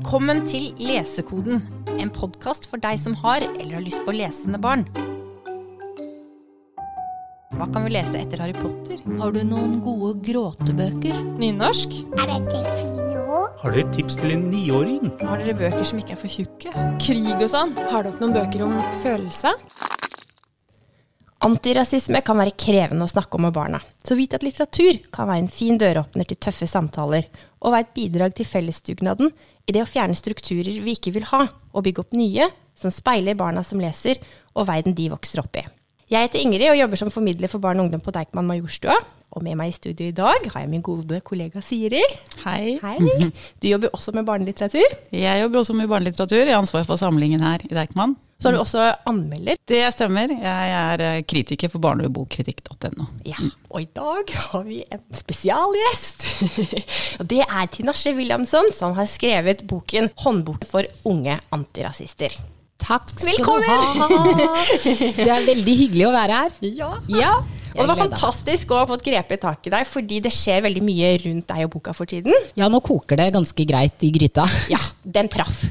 Velkommen til Lesekoden, en podkast for deg som har eller har lyst på lesende barn. Hva kan vi lese etter Harry Potter? Har du noen gode gråtebøker? Nynorsk? Er dette fine ord? Har dere et tips til en niåring? Har dere bøker som ikke er for tjukke? Krig og sånn? Har dere noen bøker om følelser? Antirasisme kan være krevende å snakke om med barna, så vit at litteratur kan være en fin døråpner til tøffe samtaler, og være et bidrag til fellesdugnaden i det å fjerne strukturer vi ikke vil ha, og bygge opp nye som speiler barna som leser, og verden de vokser opp i. Jeg heter Ingrid og jobber som formidler for barn og ungdom på Deichman Majorstua. Og med meg i studio i dag har jeg min gode kollega Siri. Hei. Hei. Du jobber også med barnelitteratur. Jeg jobber også med barnelitteratur. Jeg har ansvar for samlingen her i Deichman. Så er du også anmelder. Det stemmer. Jeg er eh, kritiker for barnebokkritikk.no. Ja, og i dag har vi en spesialgjest. og det er Tinashe Williamson, som har skrevet boken 'Håndbok for unge antirasister'. Takk skal Velkommen! du ha. Det er veldig hyggelig å være her. Ja. Ja, Og det var fantastisk å ha fått grepet tak i deg, fordi det skjer veldig mye rundt deg og boka for tiden. Ja, nå koker det ganske greit i gryta. Ja, den traff.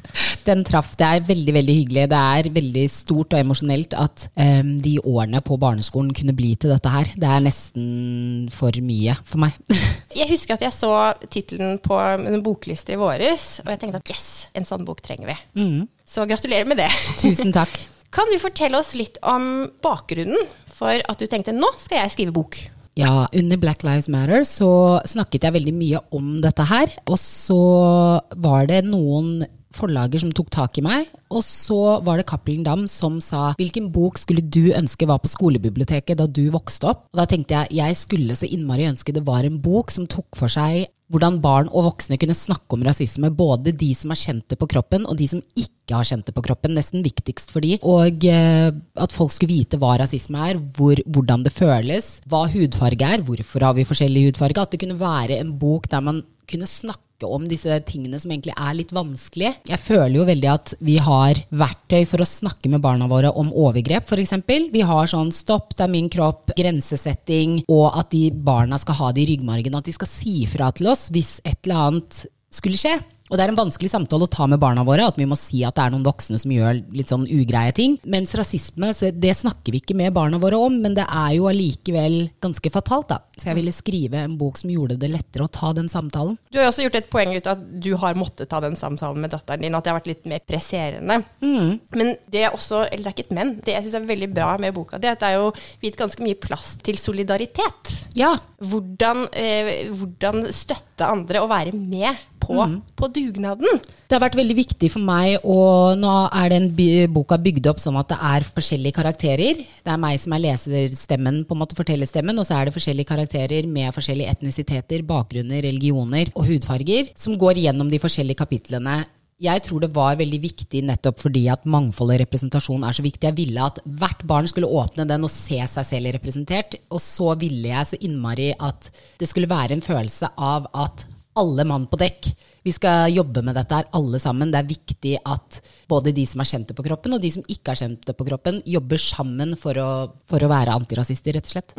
Den traff. Det er veldig veldig hyggelig. Det er veldig stort og emosjonelt at um, de årene på barneskolen kunne bli til dette her. Det er nesten for mye for meg. Jeg husker at jeg så tittelen på en bokliste i våres, og jeg tenkte at yes, en sånn bok trenger vi. Så gratulerer med det. Tusen takk. Kan du fortelle oss litt om bakgrunnen for at du tenkte nå skal jeg skrive bok? Ja, under Black Lives Matter så snakket jeg veldig mye om dette her. Og så var det noen forlager som tok tak i meg. Og så var det Cappelen Dam som sa hvilken bok skulle du ønske var på skolebiblioteket da du vokste opp? Og da tenkte jeg jeg skulle så innmari ønske det var en bok som tok for seg hvordan barn og voksne kunne snakke om rasisme, både de som har kjent det på kroppen, og de som ikke har kjent det på kroppen. Nesten viktigst for de. Og eh, at folk skulle vite hva rasisme er, hvor, hvordan det føles, hva hudfarge er, hvorfor har vi forskjellig hudfarge. At det kunne være en bok der man kunne snakke om disse tingene som egentlig er litt vanskelige. Jeg føler jo veldig at vi har verktøy for å snakke med barna våre om overgrep, f.eks. Vi har sånn 'stopp, det er min kropp', grensesetting, og at de barna skal ha det i ryggmargen, at de skal si fra til oss hvis et eller annet skulle skje. Og det er en vanskelig samtale å ta med barna våre, at vi må si at det er noen voksne som gjør litt sånn ugreie ting. Mens rasisme, det snakker vi ikke med barna våre om, men det er jo allikevel ganske fatalt, da. Så jeg ville skrive en bok som gjorde det lettere å ta den samtalen. Du har jo også gjort et poeng ut av at du har måttet ta den samtalen med datteren din, at det har vært litt mer presserende. Men det er også, eller det er ikke et men, det jeg syns er veldig bra med boka di, at det er jo gitt ganske mye plass til solidaritet. Ja, Hvordan, eh, hvordan støtte andre og være med på, på dugnaden. Det har vært veldig viktig for meg, og nå er den boka bygd opp sånn at det er forskjellige karakterer. Det er meg som er leserstemmen, på en måte fortellerstemmen, og så er det forskjellige karakterer med forskjellige etnisiteter, bakgrunner, religioner og hudfarger, som går gjennom de forskjellige kapitlene. Jeg tror det var veldig viktig nettopp fordi at mangfold og representasjon er så viktig. Jeg ville at hvert barn skulle åpne den og se seg selv representert. Og så ville jeg så innmari at det skulle være en følelse av at alle mann på dekk. Vi skal jobbe med dette her, alle sammen. Det er viktig at både de som har kjent det på kroppen, og de som ikke har kjent det på kroppen, jobber sammen for å, for å være antirasister, rett og slett.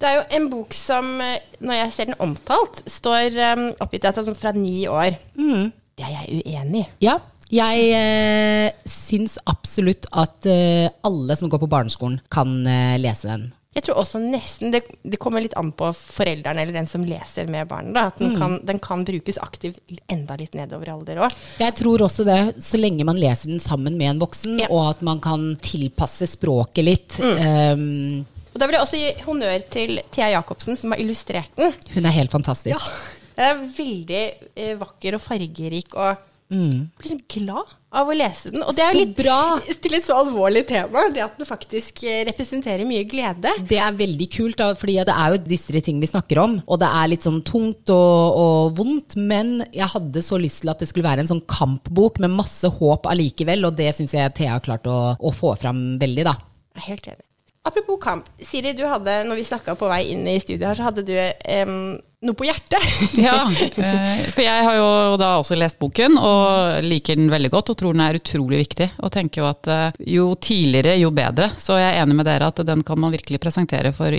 Det er jo en bok som, eh, når jeg ser den omtalt, står um, oppgitt data sånn fra ni år. Det er jeg uenig i. Ja, jeg eh, syns absolutt at eh, alle som går på barneskolen, kan eh, lese den. Jeg tror også nesten, det, det kommer litt an på foreldrene eller den som leser med barnet, da, at den, kan, den kan brukes aktivt enda litt nedover i alder òg. Jeg tror også det, så lenge man leser den sammen med en voksen, Ja. og at man kan tilpasse språket litt. Um, Og da vil jeg også gi honnør til Thea Jacobsen, som har illustrert den. hun er helt fantastisk. Ja. Den er veldig eh, vakker og fargerik, og mm. liksom glad av å lese den. Og det er jo litt bra! til et så alvorlig tema, det at den faktisk eh, representerer mye glede. Det er veldig kult, da, fordi det er jo dystre ting vi snakker om. Og det er litt sånn tungt og, og vondt, men jeg hadde så lyst til at det skulle være en sånn kampbok med masse håp allikevel, og det syns jeg Thea har klart å, å få fram veldig, da. Jeg er helt enig. Apropos kamp. Siri, du hadde, når vi snakka på vei inn i studio her, så hadde du em, noe på hjertet. Ja, eh, for jeg har jo da også lest boken og liker den veldig godt og tror den er utrolig viktig. Og tenker jo at eh, jo tidligere, jo bedre. Så jeg er enig med dere at den kan man virkelig presentere for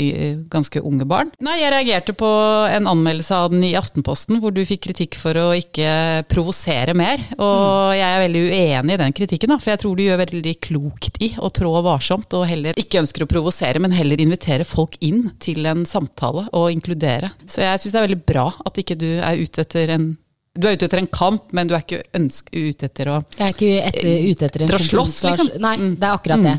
ganske unge barn. Nei, jeg reagerte på en anmeldelse av den i Aftenposten hvor du fikk kritikk for å ikke provosere mer. Og jeg er veldig uenig i den kritikken, da, for jeg tror du gjør veldig klokt i å trå varsomt og heller ikke ønsker å provosere, men heller invitere folk inn til en samtale og inkludere. Så jeg syns det er veldig bra at ikke du er ute etter en du er ute etter en kamp, men du er ikke ute etter å Jeg er ikke etter, ute etter en Dra slåss, liksom. Nei, det er akkurat det.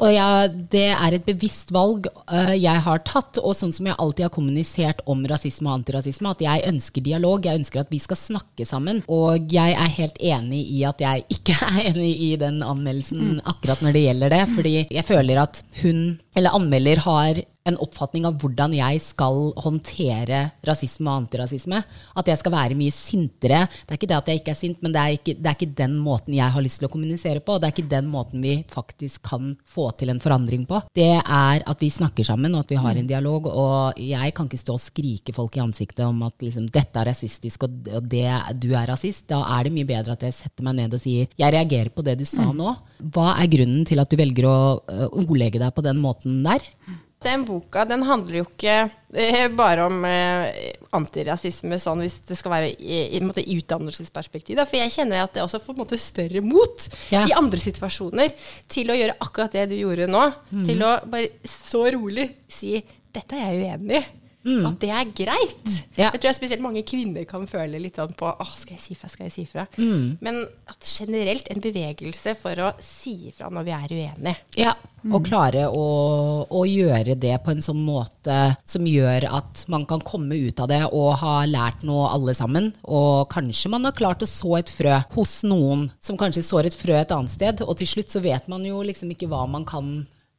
Og jeg, det er et bevisst valg uh, jeg har tatt, og sånn som jeg alltid har kommunisert om rasisme og antirasisme, at jeg ønsker dialog, jeg ønsker at vi skal snakke sammen. Og jeg er helt enig i at jeg ikke er enig i den anmeldelsen akkurat når det gjelder det, fordi jeg føler at hun, eller anmelder, har en oppfatning av hvordan jeg skal håndtere rasisme og antirasisme. At jeg skal være mye sintere. Det er ikke det at jeg ikke er sint, men det er ikke, det er ikke den måten jeg har lyst til å kommunisere på. og Det er ikke den måten vi faktisk kan få til en forandring på. Det er at vi snakker sammen, og at vi har en dialog. Og jeg kan ikke stå og skrike folk i ansiktet om at liksom, dette er rasistisk, og og det, du er rasist. Da er det mye bedre at jeg setter meg ned og sier jeg reagerer på det du sa nå. Hva er grunnen til at du velger å ordlegge deg på den måten der? Den boka den handler jo ikke eh, bare om eh, antirasisme sånn hvis det skal være i, i, i utdannelsesperspektiv. Da. For jeg kjenner at det også får måte større mot Ja. i andre situasjoner til å gjøre akkurat det du gjorde nå. Til å bare så rolig si 'dette er jeg uenig i'. At det er greit. Ja. Jeg tror jeg spesielt mange kvinner kan føle litt sånn på Åh, skal jeg si fra, skal jeg si fra? Men at generelt en bevegelse for å si ifra når vi er uenige. Ja, og klare å, å gjøre det på en sånn måte som gjør at man kan komme ut av det og ha lært noe alle sammen. Og kanskje man har klart å så et frø hos noen som kanskje sår et frø et annet sted, og til slutt så vet man jo liksom ikke hva man kan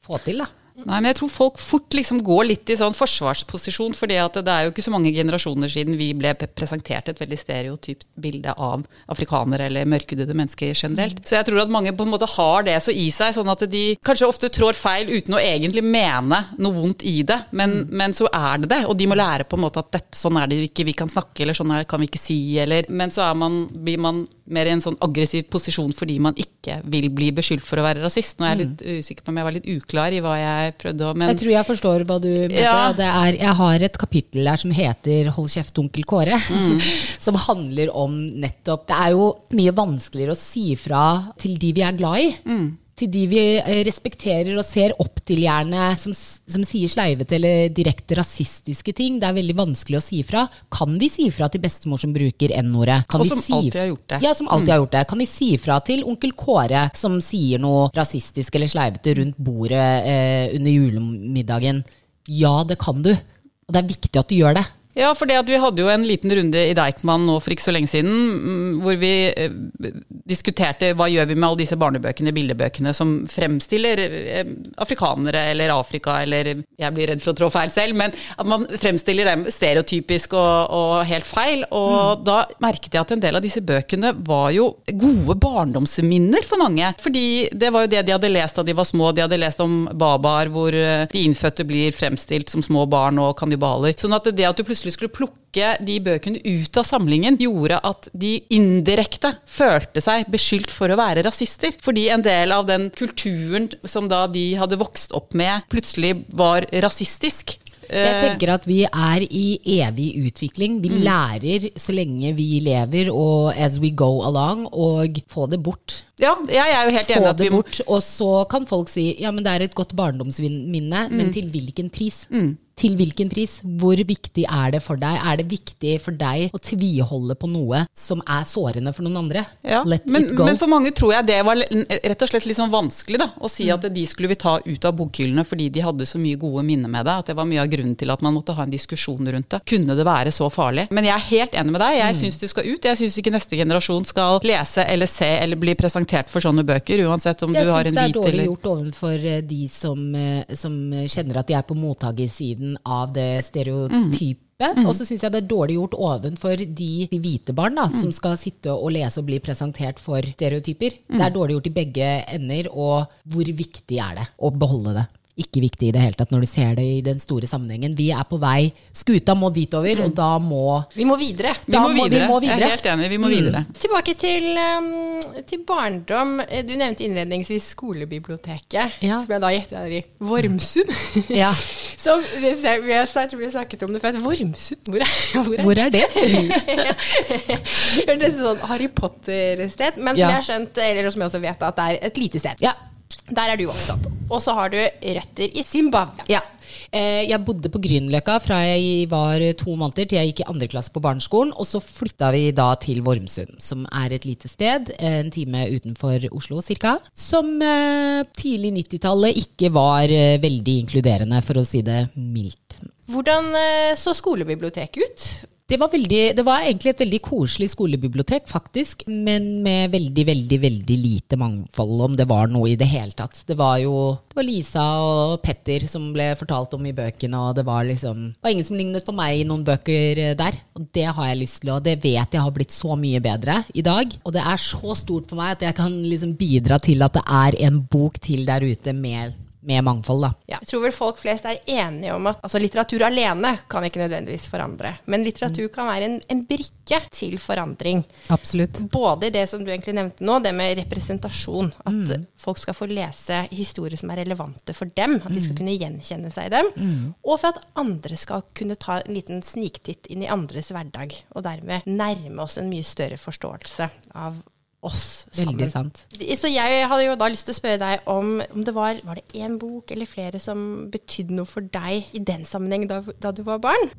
få til, da. Nei, men jeg tror folk fort liksom går litt i sånn forsvarsposisjon, at det er jo ikke så mange generasjoner siden vi ble presentert et veldig stereotypt bilde av afrikanere eller mørkhudede mennesker generelt. Så jeg tror at mange på en måte har det så i seg, sånn at de kanskje ofte trår feil uten å egentlig mene noe vondt i det, men, men så er det det, og de må lære på en måte at dette, sånn er det ikke vi kan snakke, eller sånn er, kan vi ikke si, eller Men så er man, blir man mer i en sånn aggressiv posisjon fordi man ikke vil bli beskyldt for å være rasist. Nå er jeg litt usikker på om jeg var litt uklar i hva jeg prøvde å men, Jeg tror jeg forstår hva du mener. Ja. Det er, jeg har et kapittel der som heter 'Hold kjeft, onkel Kåre'. Mm. som handler om nettopp Det er jo mye vanskeligere å si fra til de vi er glad i. Mm. Til de vi eh, respekterer og ser opp til, gjerne, som, som sier sleivete eller direkte rasistiske ting. Det er veldig vanskelig å si fra. Kan vi si fra til bestemor som bruker N-ordet? Og som si- alltid har gjort det. Ja, som alltid har gjort det. Kan vi si fra til onkel Kåre som sier noe rasistisk eller sleivete rundt bordet eh, under julemiddagen? Ja, det kan du. Og det er viktig at du gjør det. Ja, for det at vi hadde jo en liten runde i Deichman nå for ikke så lenge siden, mm, hvor vi eh, diskuterte hva gjør vi med alle disse barnebøkene, bildebøkene, som fremstiller eh, afrikanere eller Afrika, eller jeg blir redd for å trå feil selv, men at man fremstiller dem stereotypisk og, og helt feil. Og da merket jeg at en del av disse bøkene var jo gode barndomsminner for mange. Fordi det var jo det de hadde lest da de var små. De hadde lest om babaer hvor eh, de innfødte blir fremstilt som små barn og kannibaler. Sånn at det at du plutselig skulle plukke de bøkene ut av samlingen, gjorde at de indirekte følte seg beskyldt for å være rasister. Fordi en del av den kulturen som da de hadde vokst opp med, plutselig var rasistisk. Jeg Eh, tenker at vi er i evig utvikling. Vi lærer så lenge vi lever, og as we go along, og få det bort. ja, jeg er jo helt enig Få det bort, og så kan folk si ja, men det er et godt barndomsminne, men til hvilken pris? Til hvilken pris? Hvor viktig er det for deg? Er det viktig for deg å tviholde på noe som er sårende for noen andre? Ja, men, men for mange tror jeg det var rett og slett litt sånn vanskelig da, å si at de skulle vi ta ut av bokhyllene fordi de hadde så mye gode minner med det. At det var mye av grunnen til at man måtte ha en diskusjon rundt det. Kunne det være så farlig? Men jeg er helt enig med deg. Jeg syns du skal ut. Jeg syns ikke neste generasjon skal lese eller se eller bli presentert for sånne bøker, uansett om Jeg du har en vit eller... syns en det er dårlig gjort overfor eh, de som, eh, som kjenner at de er på mottakersiden av det stereotype. Og så syns jeg det er dårlig gjort ovenfor de, de hvite barn da, som skal sitte og lese og bli presentert for stereotyper. Det er dårlig gjort i begge ender, og hvor viktig er det å beholde det? Ikke viktig i det hele tatt når du ser det i den store sammenhengen. Vi er på vei, skuta må ditover, og da må Vi må videre. Vi Da må, må vi videre. må videre. Jeg er helt enig, vi må videre. Tilbake til, um, til barndom. Eh, Du nevnte innledningsvis skolebiblioteket, Ja. som jeg da gjetter er i Vormsund. Ja. Som vi har snakket om det før. Vormsund, hvor er, hvor er Hvor er det? Hørtes sånn Harry Potter-sted. Men som Ja. jeg har skjønt, eller som jeg også vet, at det er et lite sted. Ja. Der er du vokst opp. Og så har du røtter i Zimbabwe. Ja. Eh, Jeg bodde på Grünerløkka fra jeg var to måneder til jeg gikk i andre klasse på barneskolen. Og så flytta vi da til Vormsund, som er et lite sted en time utenfor Oslo ca. Som eh, tidlig 90-tallet ikke var eh, veldig inkluderende, for å si det mildt. Hvordan eh, så skolebiblioteket ut? Det var, veldig, det var egentlig et veldig koselig skolebibliotek, faktisk. Men med veldig, veldig veldig lite mangfold, om det var noe i det hele tatt. Det var jo det var Lisa og Petter som ble fortalt om i bøkene, og det var liksom det var ingen som lignet på meg i noen bøker eh, der. Og det har jeg lyst til, og det vet jeg har blitt så mye bedre i dag. Og det er så stort for meg at jeg kan liksom bidra til at det er en bok til der ute med, med mangfold, da. Ja, jeg tror vel folk flest er enige om at altså, litteratur alene kan ikke nødvendigvis forandre. Men litteratur kan være en, en brikke til forandring. Absolutt. Både det som du egentlig nevnte nå, det med representasjon. At folk skal få lese historier som er relevante for dem. At de skal kunne gjenkjenne seg i dem. Og for at andre skal kunne ta en liten sniktitt inn i andres hverdag. Og dermed nærme oss en mye større forståelse av oss sammen. Veldig sant. Så jeg hadde jo da lyst til å spørre deg om, om det var Var det én bok eller flere som betydde noe for deg i den sammenheng da, da du var barn?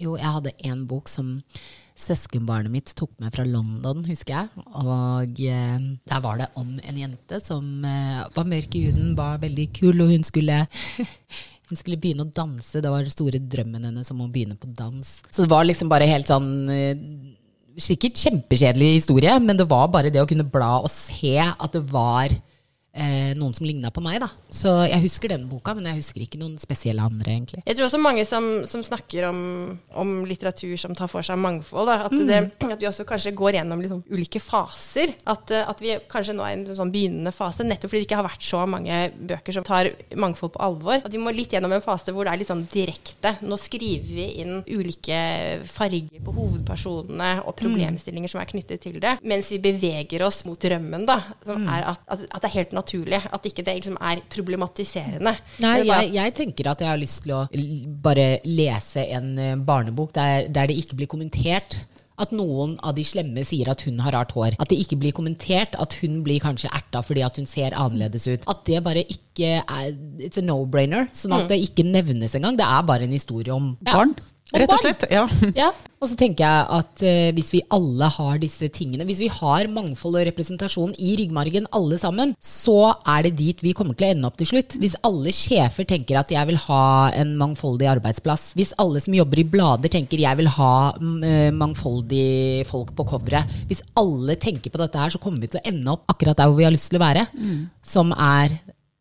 Jo, jeg hadde en bok som søskenbarnet mitt tok med fra London, husker jeg. Og eh, der var det om en jente som eh, var mørk i huden, var veldig kul, og hun skulle hun skulle begynne å danse. Det var den store drømmen hennes om å begynne på dans. Så det var liksom bare helt sånn eh, Sikkert kjempekjedelig historie, men det var bare det å kunne bla og se at det var eh, noen som ligna på meg, da. Så jeg husker den boka, men jeg husker ikke noen spesielle andre, egentlig. Jeg tror også mange som, som snakker om, om litteratur som tar for seg mangfold, da, at, det, at vi også kanskje går gjennom liksom ulike faser. At, eh, at vi kanskje nå er i en sånn begynnende fase, nettopp fordi det ikke har vært så mange bøker som tar mangfold på alvor. At vi må litt gjennom en fase hvor det er litt sånn direkte. Nå skriver vi inn ulike farger på hovedpersonene og problemstillinger som er knyttet til det, mens vi beveger oss mot drømmen, da. Som er at, at, at det er helt naturlig. At ikke det liksom er problematiserende. Nei, jeg, jeg tenker at jeg har lyst til å bare lese en eh, barnebok der, der det ikke blir kommentert. At noen av de slemme sier at hun har rart hår. At det ikke blir kommentert at hun blir kanskje erta fordi at hun ser annerledes ut. At det bare ikke er It's a no-brainer. Sånn at det ikke nevnes engang. Det er bare en historie om ja, Om rett og slett. Ja. Ja, og så tenker jeg at eh, hvis vi alle har disse tingene, hvis vi har mangfold og representasjon i ryggmargen alle sammen, så er det dit vi kommer til å ende opp til slutt. Hvis alle sjefer tenker at jeg vil ha en mangfoldig arbeidsplass, hvis alle som jobber i blader tenker jeg vil ha mm, eh, mangfoldig folk på coveret, hvis alle tenker på dette her, så kommer vi til å ende opp akkurat der hvor vi har lyst til å være, som er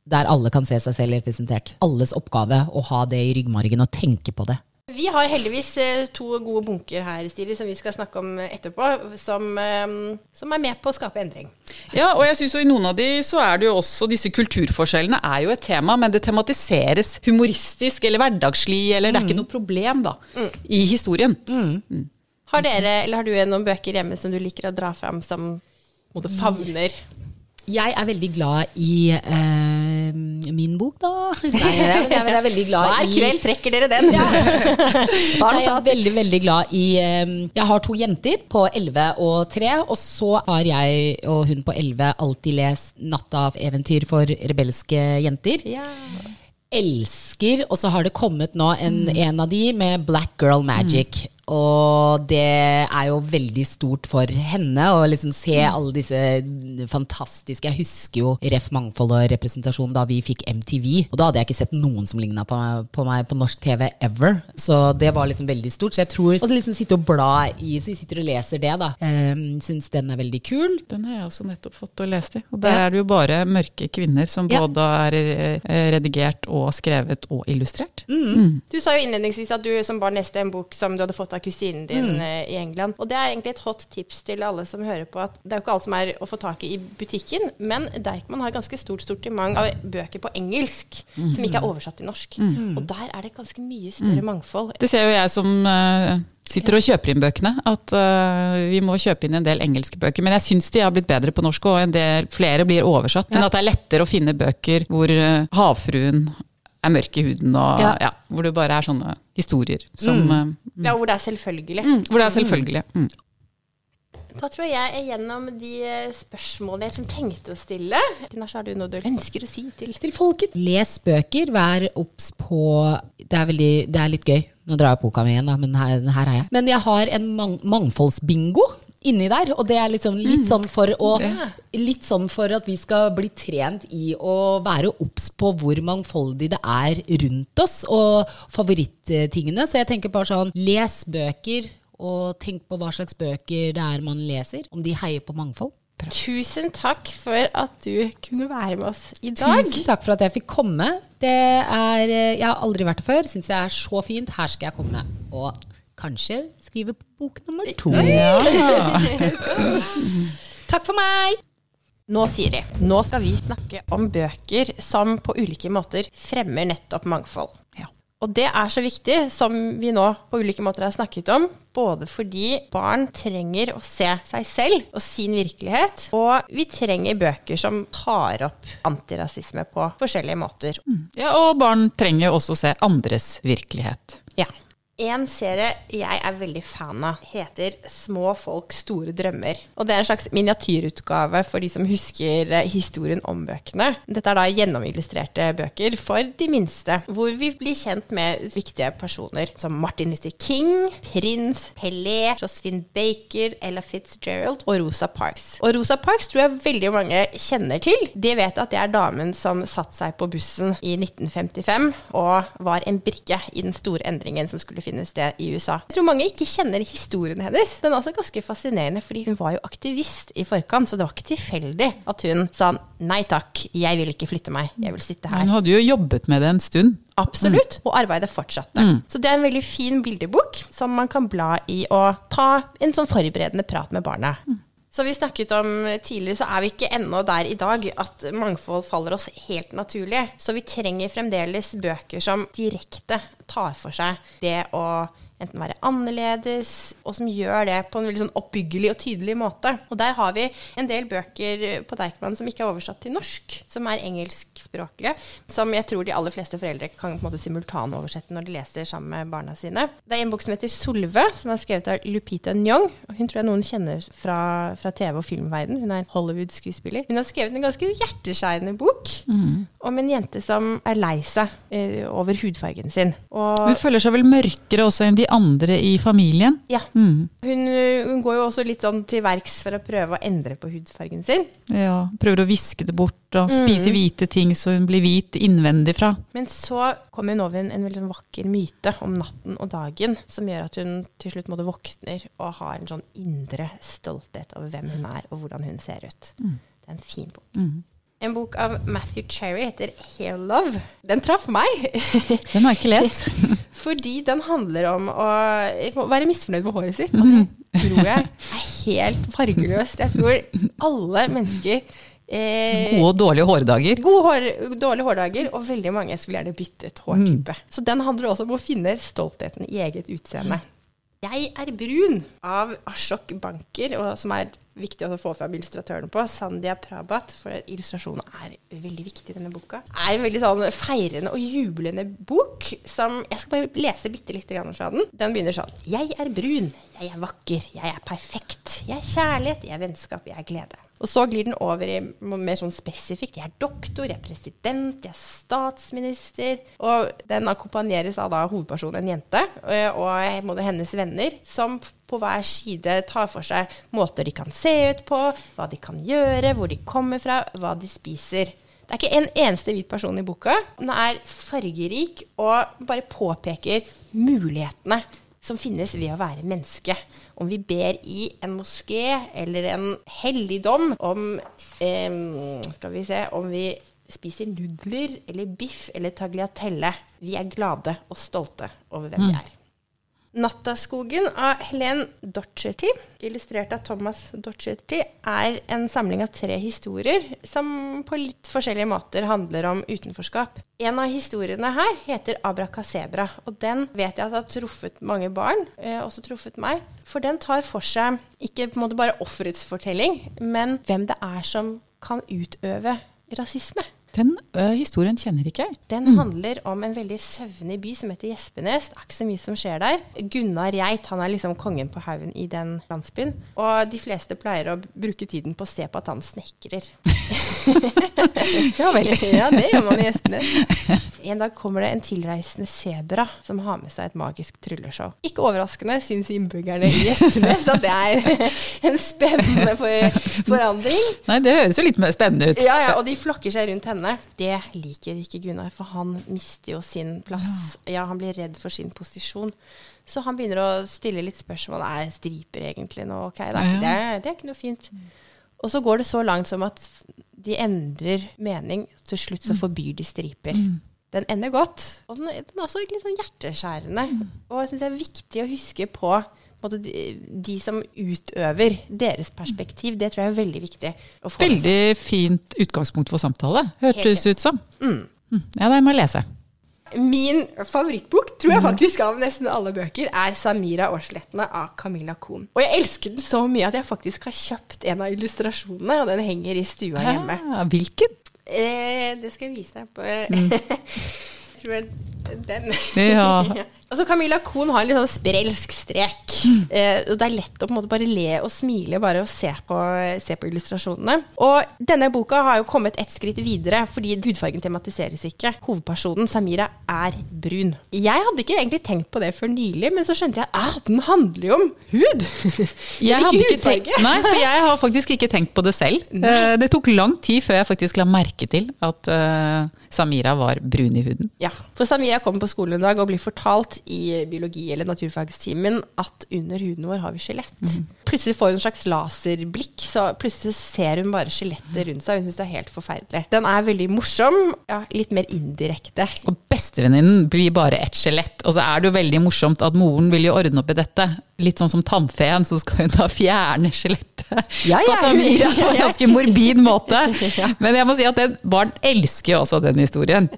der alle kan se seg selv representert. Alles oppgave å ha det i ryggmargen og tenke på det. Vi har heldigvis eh, to gode bunker her Stiri, som vi skal snakke om etterpå, som, eh, som er med på å skape endring. Ja, og jeg synes jo i noen av de så er det jo også Disse kulturforskjellene er jo et tema, men det tematiseres humoristisk eller hverdagslig, eller det er ikke noe problem, da, i historien. Har dere, eller har du noen bøker hjemme som du liker å dra fram som favner? Ja. favner? Jeg er veldig glad i eh, min bok, da. Nei, jeg, er- jeg er veldig glad Hver i kveld trekker dere den. Nei, jeg er veldig, veldig glad i eh, Jeg har to jenter på 11 og 3, og så har jeg og hun på 11 alltid lest 'Natta av eventyr for rebelske jenter'. Ja. Elsker, og så har det kommet nå en, en av de med 'Black Girl Magic'. Og det er jo veldig stort for henne å liksom se alle disse fantastiske Jeg husker jo Ref Mangfold og representasjon da vi fikk MTV. Og da hadde jeg ikke sett noen som ligna på, på meg på norsk TV ever. Så det var liksom veldig stort. Så jeg tror å liksom sitte og bla i Så vi sitter og leser det, da. Um, Syns den er veldig kul. Den har jeg også nettopp fått og lest i. Og der er det jo bare mørke kvinner som Ja. både er eh, redigert og skrevet og illustrert. Du sa jo innledningsvis at du som barn leste en bok som du hadde fått av kusinen din mm. i England. Og det er egentlig et hot tips til alle som hører på, at det er jo ikke alt som er å få tak i i butikken, men Deichman har ganske stort sortiment av bøker på engelsk som ikke er oversatt til norsk. Og der er det ganske mye større mangfold. Det ser jo jeg som uh, sitter og kjøper inn bøkene, at uh, vi må kjøpe inn en del engelske bøker. Men jeg syns de har blitt bedre på norsk, og en del flere blir oversatt. Men at det er lettere å finne bøker hvor uh, havfruen er mørk i huden, og Ja. ja, hvor det bare er sånne historier som eh, Ja, hvor det er selvfølgelig. mm, Hvor det er selvfølgelig. Mm. Da tror jeg er gjennom de eh, spørsmålene jeg tenkte å stille. Tinashe, har du noe du ønsker å si til, til folket? Les bøker, vær obs på det er, veldig, det er litt gøy. Nå drar jeg boka mi igjen, da, men her, her er jeg. Men jeg har en mang mangfoldsbingo inni der, og det er liksom litt sånn for å Litt sånn for at vi skal bli trent i å være obs på hvor mangfoldig det er rundt oss, og favorittingene. Så jeg tenker bare sånn, les bøker, og tenk på hva slags bøker det er man leser. Om de heier på mangfold. Tusen takk for at du kunne være med oss i dag. Tusen takk for at jeg fikk komme. Det er, eh, jeg har aldri vært det før. Syns jeg er så fint. Her skal jeg komme. Og kanskje skrive bok nummer to. Takk for meg! Nå, Siri, nå skal vi snakke om bøker som på ulike måter fremmer nettopp mangfold. Ja. Og det er så viktig, som vi nå på ulike måter har snakket om, både fordi barn trenger å se seg selv og sin virkelighet, og vi trenger bøker som tar opp antirasisme på forskjellige måter. Ja, og barn trenger også å se andres virkelighet. Ja. En serie jeg er veldig fan av, heter Små folk, store drømmer. Og det er en slags miniatyrutgave for de som husker eh, historien om bøkene. Dette er da gjennomillustrerte bøker for de minste, hvor vi blir kjent med viktige personer som Martin Luther King, prins, Pelé, Josephine Baker, Ella Fitzgerald og Rosa Parks. Og Rosa Parks tror jeg veldig mange kjenner til. De vet at det er damen som satte seg på bussen i 1955 og var en brikke i den store endringen som skulle finne sted i USA. Jeg tror mange ikke kjenner historien hennes. Den er også ganske fascinerende, fordi hun var jo aktivist i forkant, så det var ikke tilfeldig at hun sa nei takk, jeg vil ikke flytte meg, jeg vil sitte her. Hun hadde jo jobbet med det en stund. Absolutt. Og arbeidet fortsatte. Så det er en veldig fin bildebok som man kan bla i og ta en sånn forberedende prat med barna. Så vi snakket om tidligere, så er vi ikke ennå der i dag at mangfold faller oss helt naturlig. Så vi trenger fremdeles bøker som direkte tar for seg det å enten være annerledes, og som gjør det på en veldig sånn oppbyggelig og tydelig måte. Og der har vi en del bøker på Deichman som ikke er oversatt til norsk, som er engelskspråklige, som jeg tror de aller fleste foreldre kan på en måte simultanoversette når de leser sammen med barna sine. Det er en bok som heter Solve, som er skrevet av Lupita Nyong. Hun tror jeg noen kjenner fra, fra TV- og filmverden. Hun er Hollywood-skuespiller. Hun har skrevet en ganske hjerteskjærende bok om en jente som er lei seg eh, over hudfargen sin. Og Hun føler seg vel mørkere også enn de andre i familien. ja. Hun, hun går jo også litt sånn til verks for å prøve å endre på hudfargen sin. Ja, prøver å viske det bort og spise hvite ting så hun blir hvit innvendig fra. Men så kommer hun over en, en veldig vakker myte om natten og dagen, som gjør at hun til slutt måtte våkner og har en sånn indre stolthet over hvem hun er og hvordan hun ser ut. Det er en fin bok. En bok av Matthew Cherry heter Hair Love. Den traff meg. Den har jeg ikke lest. Fordi den handler om å være misfornøyd med håret sitt. Og det tror jeg er helt fargeløst. Jeg tror alle mennesker eh, Gode og dårlige hårdager. Gode hår, dårlige hårdager, og veldig mange skulle gjerne byttet hårtype. Så den handler også om å finne stoltheten i eget utseende. Jeg er brun av Ashok Banker, og som er viktig å få fram illustratørene på. Sandhya Prabhat, for illustrasjonen er veldig viktig i denne boka. er en veldig sånn feirende og jublende bok som Jeg skal bare lese bitte grann fra den. Den begynner sånn. Jeg er brun. Jeg er vakker. Jeg er perfekt. Jeg er kjærlighet. Jeg er vennskap. Jeg er glede. Og så glir den over i mer sånn spesifikt. Jeg er doktor, jeg er president, jeg er statsminister. Og den akkompagneres av da hovedpersonen, en jente, og både hennes venner, som på hver side tar for seg måter de kan se ut på, hva de kan gjøre, hvor de kommer fra, hva de spiser. Det er ikke en eneste hvit person i boka. Den er fargerik og bare påpeker mulighetene som finnes ved å være menneske. Om vi ber i en moské eller en helligdom, om eh, Skal vi se Om vi spiser nudler eller biff eller tagliatelle. Vi er glade og stolte over hvem vi er. 'Nattaskogen' av Helen Docherty, illustrert av Thomas Docherty, er en samling av tre historier som på litt forskjellige måter handler om utenforskap. En av historiene her heter 'Abrakasebra', og den vet jeg at har truffet mange barn, eh, også truffet meg. For den tar for seg ikke på en måte bare offerets fortelling, men hvem det er som kan utøve rasisme. Den ø, historien kjenner ikke jeg. Den handler om en veldig søvnig by som heter Gjespenes. Det er ikke så mye som skjer der. Gunnar Geit han er liksom kongen på haugen i den landsbyen. Og de fleste pleier å bruke tiden på å se på at han snekrer. Ja vel. ja, det gjør man i Espenes. En dag kommer det en tilreisende sebra som har med seg et magisk trylleshow. Ikke overraskende syns innbyggerne i Espenes at det er en spennende for forandring. Nei, det høres jo litt mer spennende ut. Ja, ja, og de flokker seg rundt henne. Det liker ikke Gunnar, for han mister jo sin plass. Ja, han blir redd for sin posisjon. Så han begynner å stille litt spørsmål. Er striper egentlig noe ok? Det er, ikke, det, er, det er ikke noe fint. Og så går det så langt som at de endrer mening. Til slutt så forbyr de striper. Den ender godt. Og den, den er også litt sånn hjerteskjærende. Og jeg syns det er viktig å huske på de, de som utøver, deres perspektiv. Det tror jeg er veldig viktig. Veldig fint utgangspunkt for samtale, hørtes ut som. Mm. Ja, det må jeg lese. Min favorittbok, tror jeg faktisk av nesten alle bøker, er 'Samira Årslettene' av Camilla Kohn. Og jeg elsker den så mye at jeg faktisk har kjøpt en av illustrasjonene, og den henger i stua hjemme. Ja, hvilken? Eh, det skal jeg vise deg på Jeg tror jeg den. Ja. altså Camilla Kohn har en litt sånn sprelsk strek. Eh, og det er lett å på en måte bare le og smile bare å se på, se på illustrasjonene. Og denne boka har jo kommet et skritt videre, fordi hudfargen tematiseres ikke. Hovedpersonen, Samira, er brun. Jeg hadde ikke egentlig tenkt på det før nylig, men så skjønte jeg at ah, den handler jo om hud. Jeg hadde ikke tenkt, nei, for jeg har faktisk ikke tenkt på det selv. Eh, Det tok lang tid før jeg faktisk la merke til at eh, Samira var brun i huden. Ja, for Samira kommer på skolen en dag og blir fortalt i biologi- eller naturfagstimen at under huden vår har vi skjelett. Plutselig får hun en slags laserblikk, så plutselig ser hun bare skjelettet rundt seg. Hun syns det er helt forferdelig. Den er veldig morsom, ja, litt mer indirekte. Og bestevenninnen blir bare et skjelett. Og så er det jo veldig morsomt at moren vil jo ordne opp i dette. Litt sånn som tannfeen, så skal hun da fjerne skjelettet Ja, ja, på ja, på en ganske morbid måte. Men jeg må si at den, barn elsker også den historien.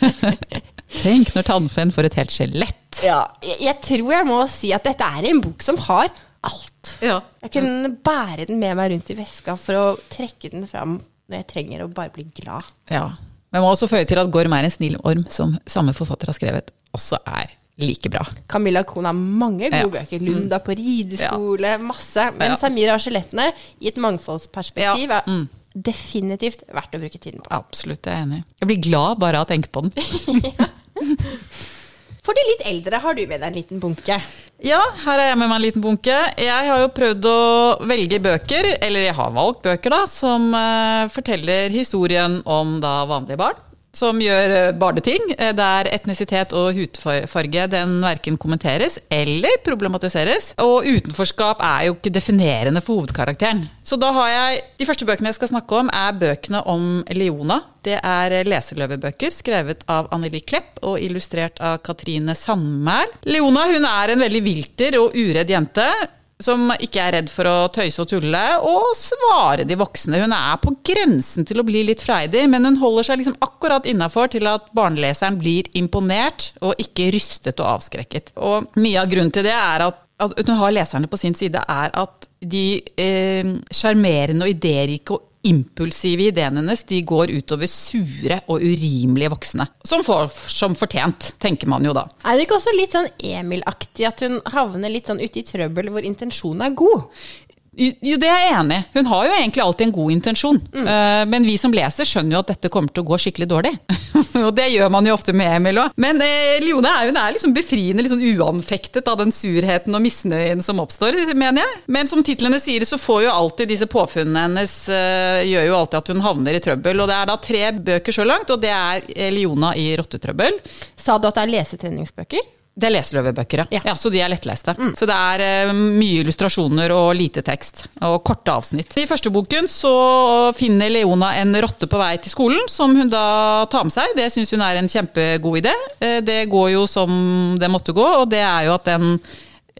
Tenk når tannfeen får et helt skjelett. Ja, jeg, jeg tror jeg må si at dette er en bok som har alt. Ja. Jeg kunne bære den med meg rundt i veska for å trekke den fram når jeg trenger å bare bli glad. Ja. Men jeg må også føye til at Gorm er en snill orm, som samme forfatter har skrevet, også er like bra. Camilla Kohn har mange gode Ja. Mm. bøker. Lunda på rideskole, masse. Men Ja. Samira og skjelettene, i et mangfoldsperspektiv, Ja. er Mm. definitivt verdt å bruke tiden på. Absolutt, jeg er enig. Jeg blir glad bare av å tenke på den. For de litt eldre har du med deg en liten bunke. Ja, her er jeg med meg en liten bunke. Jeg har jo prøvd å velge bøker, eller jeg har valgt bøker, da, som eh, forteller historien om da vanlige barn. Som gjør eh, barneting, eh, der etnisitet og hudfarge den verken kommenteres eller problematiseres. Og utenforskap er jo ikke definerende for hovedkarakteren. Så da har jeg De første bøkene jeg skal snakke om, er bøkene om Leona. Det er leseløvebøker skrevet av Anneli Klepp og illustrert av Katrine Sandmæl. Leona hun er en veldig vilter og uredd jente. Som ikke er redd for å tøyse og tulle og svare de voksne. Hun er på grensen til å bli litt freidig, men hun holder seg liksom akkurat innafor til at barneleseren blir imponert og ikke rystet og avskrekket. Og mye av grunnen til det er at at hun har leserne på sin side, er at de eh, og idérike og impulsive ideene hennes de går utover sure og urimelige voksne. Som, for, som fortjent, tenker man jo da. Er det ikke også litt sånn Emil-aktig at hun havner litt sånn ute i trøbbel hvor intensjonen er god? Jo, det er jeg enig i. Hun har jo egentlig alltid en god intensjon. Mm. men vi som leser skjønner jo at dette kommer til å gå skikkelig dårlig. og det gjør man jo ofte med Emil òg. Men eh, Leone er jo hun er liksom befriende sånn uanfektet av den surheten og misnøyen som oppstår, mener jeg. Men som titlene sier, så får jo alltid disse påfunnene hennes eh, gjør jo alltid at hun havner i trøbbel. Og det er da tre bøker så langt, og det er eh, Leona i rottetrøbbel. Sa du at det er lesetreningsbøker? Det er leseløvebøker, ja. Ja. Så de er lettleste. Så det er eh, mye illustrasjoner og lite tekst. Og korte avsnitt. I første boken så finner Leona en rotte på vei til skolen, som hun da tar med seg. Det syns hun er en kjempegod idé. Eh, Det går jo som det måtte gå, og det er jo at den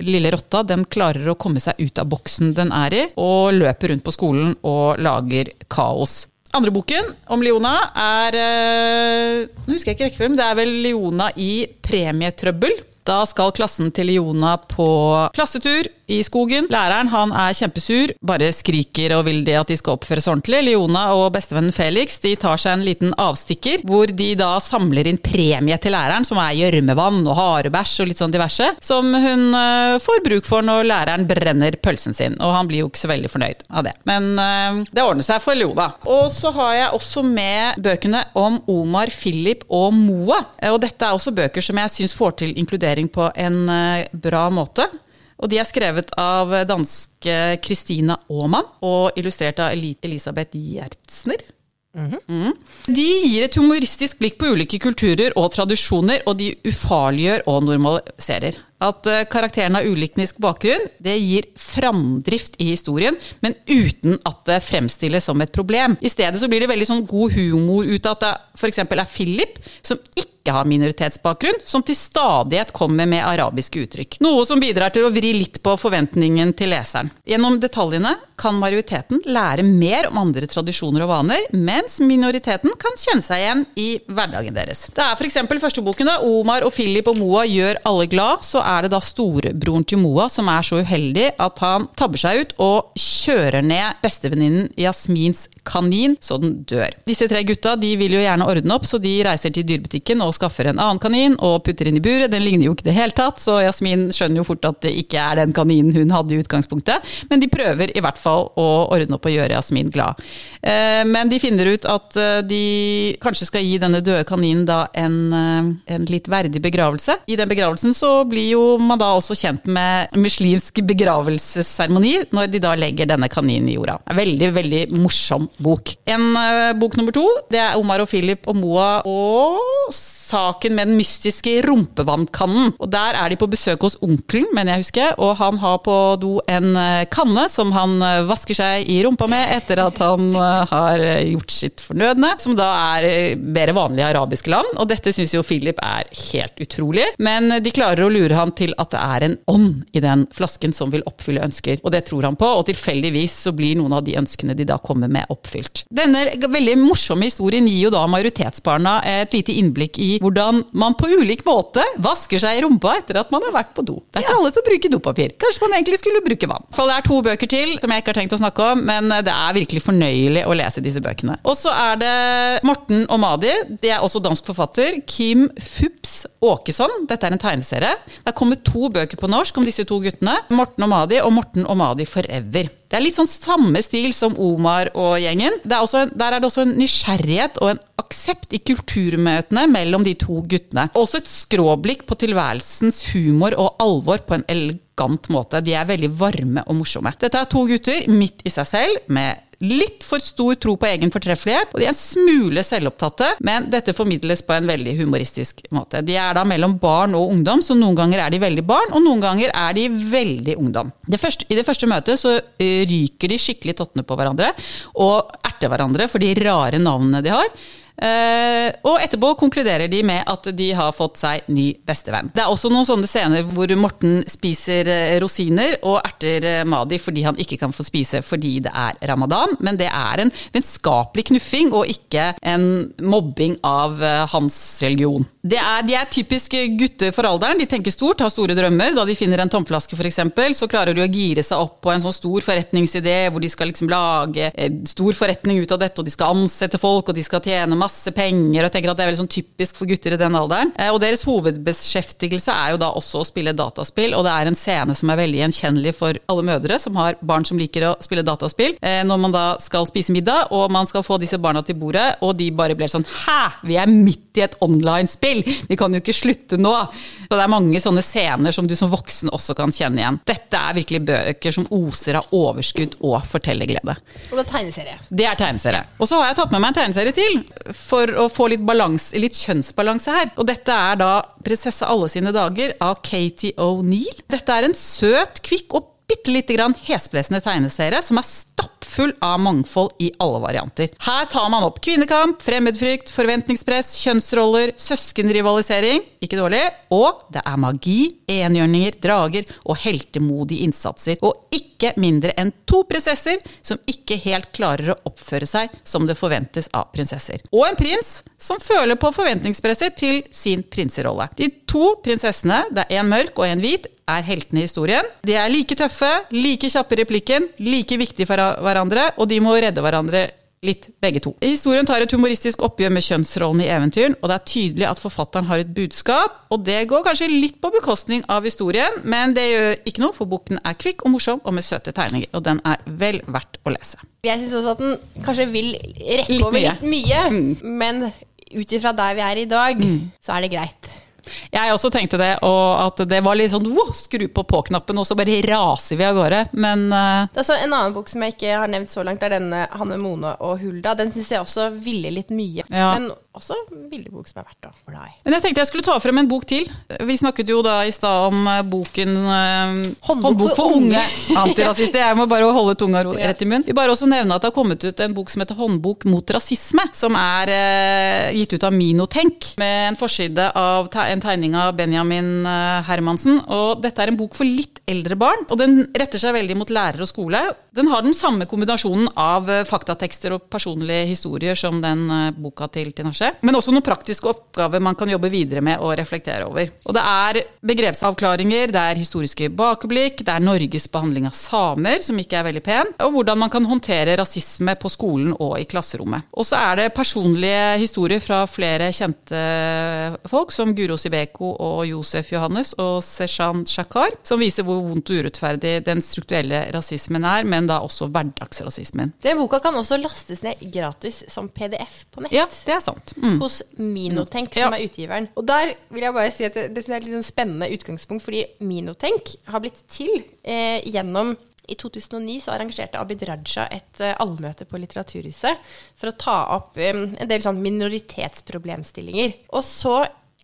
lille rotta den klarer å komme seg ut av boksen den er i, og løper rundt på skolen og lager kaos. Andre boken om Leona er eh, Nå husker jeg ikke rekkefølgen, men det er vel Leona i premietrøbbel. Da skal klassen til Jona på klassetur i skogen. Læreren han er kjempesur, bare skriker og vil det at de skal oppføre seg ordentlig. Leona og bestevennen Felix de tar seg en liten avstikker, hvor de da samler inn premie til læreren, som er gjørmevann og harebæsj og litt sånn diverse, som hun eh, får bruk for når læreren brenner pølsen sin. Og han blir jo ikke så veldig fornøyd av det. Men eh, det ordner seg for Leona. Og så har jeg også med bøkene om Omar, Philip og Moa. Eh, Og dette er også bøker som jeg syns får til inkludering på en eh, bra måte. Og de er skrevet av danske Christina Aamann og illustrert av Elisabeth Gjertsner. Mm. De gir et humoristisk blikk på ulike kulturer og tradisjoner, og de ufarliggjør og normaliserer. At eh, karakteren har uliknisk bakgrunn, det gir framdrift i historien, men uten at det fremstilles som et problem. I stedet så blir det veldig sånn god humor ut av at det f.eks. er Philip, som ikke har minoritetsbakgrunn, som til stadighet kommer med arabiske uttrykk. Noe som bidrar til å vri litt på forventningen til leseren. Gjennom detaljene kan majoriteten lære mer om andre tradisjoner og vaner, mens minoriteten kan kjenne seg igjen i hverdagen deres. Det er f.eks. første boken, da, Omar og Philip og Moa gjør alle glad, så er det da storebroren til Moa som er så uheldig at han tabber seg ut og kjører ned bestevenninnen Jasmins kanin så den dør. Disse tre gutta de vil jo gjerne ordne opp, så de reiser til dyrebutikken og skaffer en annen kanin og putter inn i buret. Den ligner jo ikke i det hele tatt, så Jasmin skjønner jo fort at det ikke er den kaninen hun hadde i utgangspunktet. Men de prøver i hvert fall å ordne opp og gjøre Jasmin glad. Eh, Men de finner ut at eh, de kanskje skal gi denne døde kaninen da en, eh, en litt verdig begravelse. I den begravelsen så blir jo man da også kjent med muslimsk begravelsesseremoni, når de da legger denne kaninen i jorda. Veldig, veldig morsom bok. En uh, bok nummer to, det er Omar og Philip og Moa og saken med den mystiske rumpevannkannen. Og der er de på besøk hos onkelen, mener jeg husker, og han har på do en eh, kanne som han eh, vasker seg i rumpa med etter at han har gjort sitt fornødne, som da er mer vanlig i arabiske land. Og dette syns jo Philip er helt utrolig, men de klarer å lure han til at det er en ånd i den flasken som vil oppfylle ønsker, og det tror han på, og tilfeldigvis så blir noen av de ønskene de da kommer med, oppfylt. Denne veldig morsomme historien gir jo da majoritetsbarna et lite innblikk i hvordan man på ulik måte vasker seg i rumpa etter at man har vært på do. Det er ikke alle som bruker dopapir. Kanskje man egentlig skulle bruke vann. For det er to bøker til som jeg ikke har tenkt å snakke om, men det er virkelig fornøyelig å lese disse bøkene. Og så er det Morten og Madi. Det er også dansk forfatter. Kim Fups Åkesson. Dette er en tegneserie. Det er kommet to bøker på norsk om disse to guttene. Morten og Madi og Morten og Madi Forever. Det er litt sånn samme stil som Omar og gjengen. Er en, der er det også en nysgjerrighet og en aksept i kulturmøtene mellom de to guttene. Også et skråblikk på tilværelsens humor og alvor på en elegant måte. De er veldig varme og morsomme. Dette er to gutter midt i seg selv, med litt for stor tro på egen fortreffelighet, og de er en smule selvopptatte, men dette formidles på en veldig humoristisk måte. De er da mellom barn og ungdom, så noen ganger er de veldig barn, og noen ganger er de veldig ungdom. Det første, I det første møtet så eh, ryker de skikkelig tottene på hverandre, og erter hverandre for de rare navnene de har. Eh, og etterpå konkluderer de med at de har fått seg ny bestevenn. Det er også noen sånne scener hvor Morten spiser eh, rosiner og erter eh, Madi fordi han ikke kan få spise fordi det er ramadan, men det er en vennskapelig knuffing og ikke en mobbing av hans religion. Er, de er typisk gutter for alderen, de tenker stort, har store drømmer. Da de finner en tomflaske f.eks., så klarer de å gire seg opp på en sånn stor forretningsidé hvor de skal liksom lage stor forretning ut av dette, og de skal ansette folk, og de skal tjene masse penger, og tenker at det er veldig sånn typisk for gutter i den alderen. Eh, Og deres hovedbeskjeftigelse er jo da også å spille dataspill, og det er en scene som er veldig gjenkjennelig for alle mødre som har barn som liker å spille dataspill. Eh, Når man da skal spise middag, og man skal få disse barna til bordet, og de bare blir sånn Hæ, vi er midt i et online-spill! Vi kan jo ikke slutte nå! Så det er mange sånne scener som du som voksen også kan kjenne igjen. Dette er virkelig bøker som oser av overskudd og fortellerglede. Og det er tegneserie. Det er tegneserie. Og så har jeg tatt med meg en tegneserie til. For å få litt, balans, litt kjønnsbalanse her. Og dette er da 'Prinsesse alle sine dager' av Katie O'Neill. Dette er en søt, kvikk og bitte lite grann hesblesende tegneserie som er stappfull av mangfold i alle varianter. Her tar man opp kvinnekamp, fremmedfrykt, forventningspress, kjønnsroller, søskenrivalisering, ikke dårlig, og det er magi, enhjørninger, drager og heltemodige innsatser. Og ikke mindre enn to prinsesser som ikke helt klarer å oppføre seg som det forventes av prinsesser. Og en prins som føler på forventningspresset til sin prinserolle. De to prinsessene, det er en mørk og en hvit, er heltene i historien. De er like tøffe, like kjappe i replikken, like viktige for hverandre, og de må redde hverandre litt, begge to. Historien tar et humoristisk oppgjør med kjønnsrollen i eventyren, og det er tydelig at forfatteren har et budskap, og det går kanskje litt på bekostning av historien, men det gjør ikke noe, for boken er kvikk og morsom og med søte tegninger, og den er vel verdt å lese. Jeg syns også at den kanskje vil rekke Litt over mye. litt mye, men ut ifra der vi er i dag, så er det greit. Jeg også tenkte det, og at det var litt sånn wow, skru på på-knappen, og så bare raser vi av gårde. Men uh... Det er så En annen bok som jeg ikke har nevnt så langt, er denne Hanne Mone og Hulda. Den syns jeg også ville litt mye. Ja. Men også en billig bok som er verdt å bla i. men jeg tenkte jeg skulle ta frem en bok til. Vi snakket jo da i stad om eh, boken eh, Håndbok for unge antirasister. Jeg må bare holde tunga rett i munnen. Vi bare også nevne at det har kommet ut en bok som heter Håndbok mot rasisme, som er eh, gitt ut av Minotenk, med en forside av te en tegning av Benjamin eh, Hermansen. Og dette er en bok for litt eldre barn, og den retter seg veldig mot lærere og skole. Den har den samme kombinasjonen av eh, faktatekster og personlige historier som den boka til Tinashe, men også noen praktiske oppgaver man kan jobbe videre med og reflektere over. Og det er begrepsavklaringer, det er historiske bakeblikk, det er Norges behandling av samer, som ikke er veldig pen, og hvordan man kan håndtere rasisme på skolen og i klasserommet. Og så er det personlige historier fra flere kjente folk, som Guro Sibeko og Josef Johannes og Seshan Shakar, som viser hvor vondt og urettferdig den strukturelle rasismen er, men da også hverdagsrasismen. Den boka kan også lastes ned gratis som PDF på nett. Ja, det er sant. Mm. Hos Minotenk, Ja. som er utgiveren. Og der vil jeg bare si at det, det er et litt sånn spennende utgangspunkt, fordi Minotenk har blitt til eh, gjennom i 2009 så arrangerte Abid Raja et uh, allmøte på Litteraturhuset for å ta opp um, en del sånn minoritetsproblemstillinger. Og så,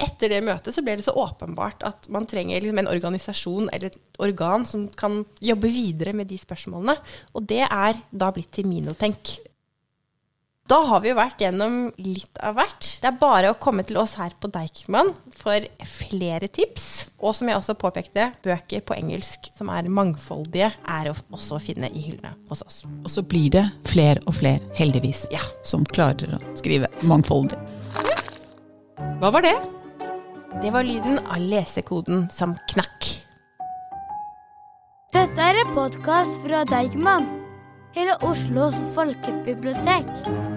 etter det møtet, så ble det så åpenbart at man trenger liksom en organisasjon eller et organ som kan jobbe videre med de spørsmålene. Og det er da blitt til Minotenk. Da har vi jo vært gjennom litt av hvert. Det er bare å komme til oss her på Deichman for flere tips. Og som jeg også påpekte, bøker på engelsk som er mangfoldige, er også å finne i hyllene hos oss. Og så blir det flere og flere, heldigvis, Ja. som klarer å skrive mangfoldig. Hva var det? Det var lyden av lesekoden som knakk. Dette er en podkast fra Deichman, hele Oslos folkebibliotek.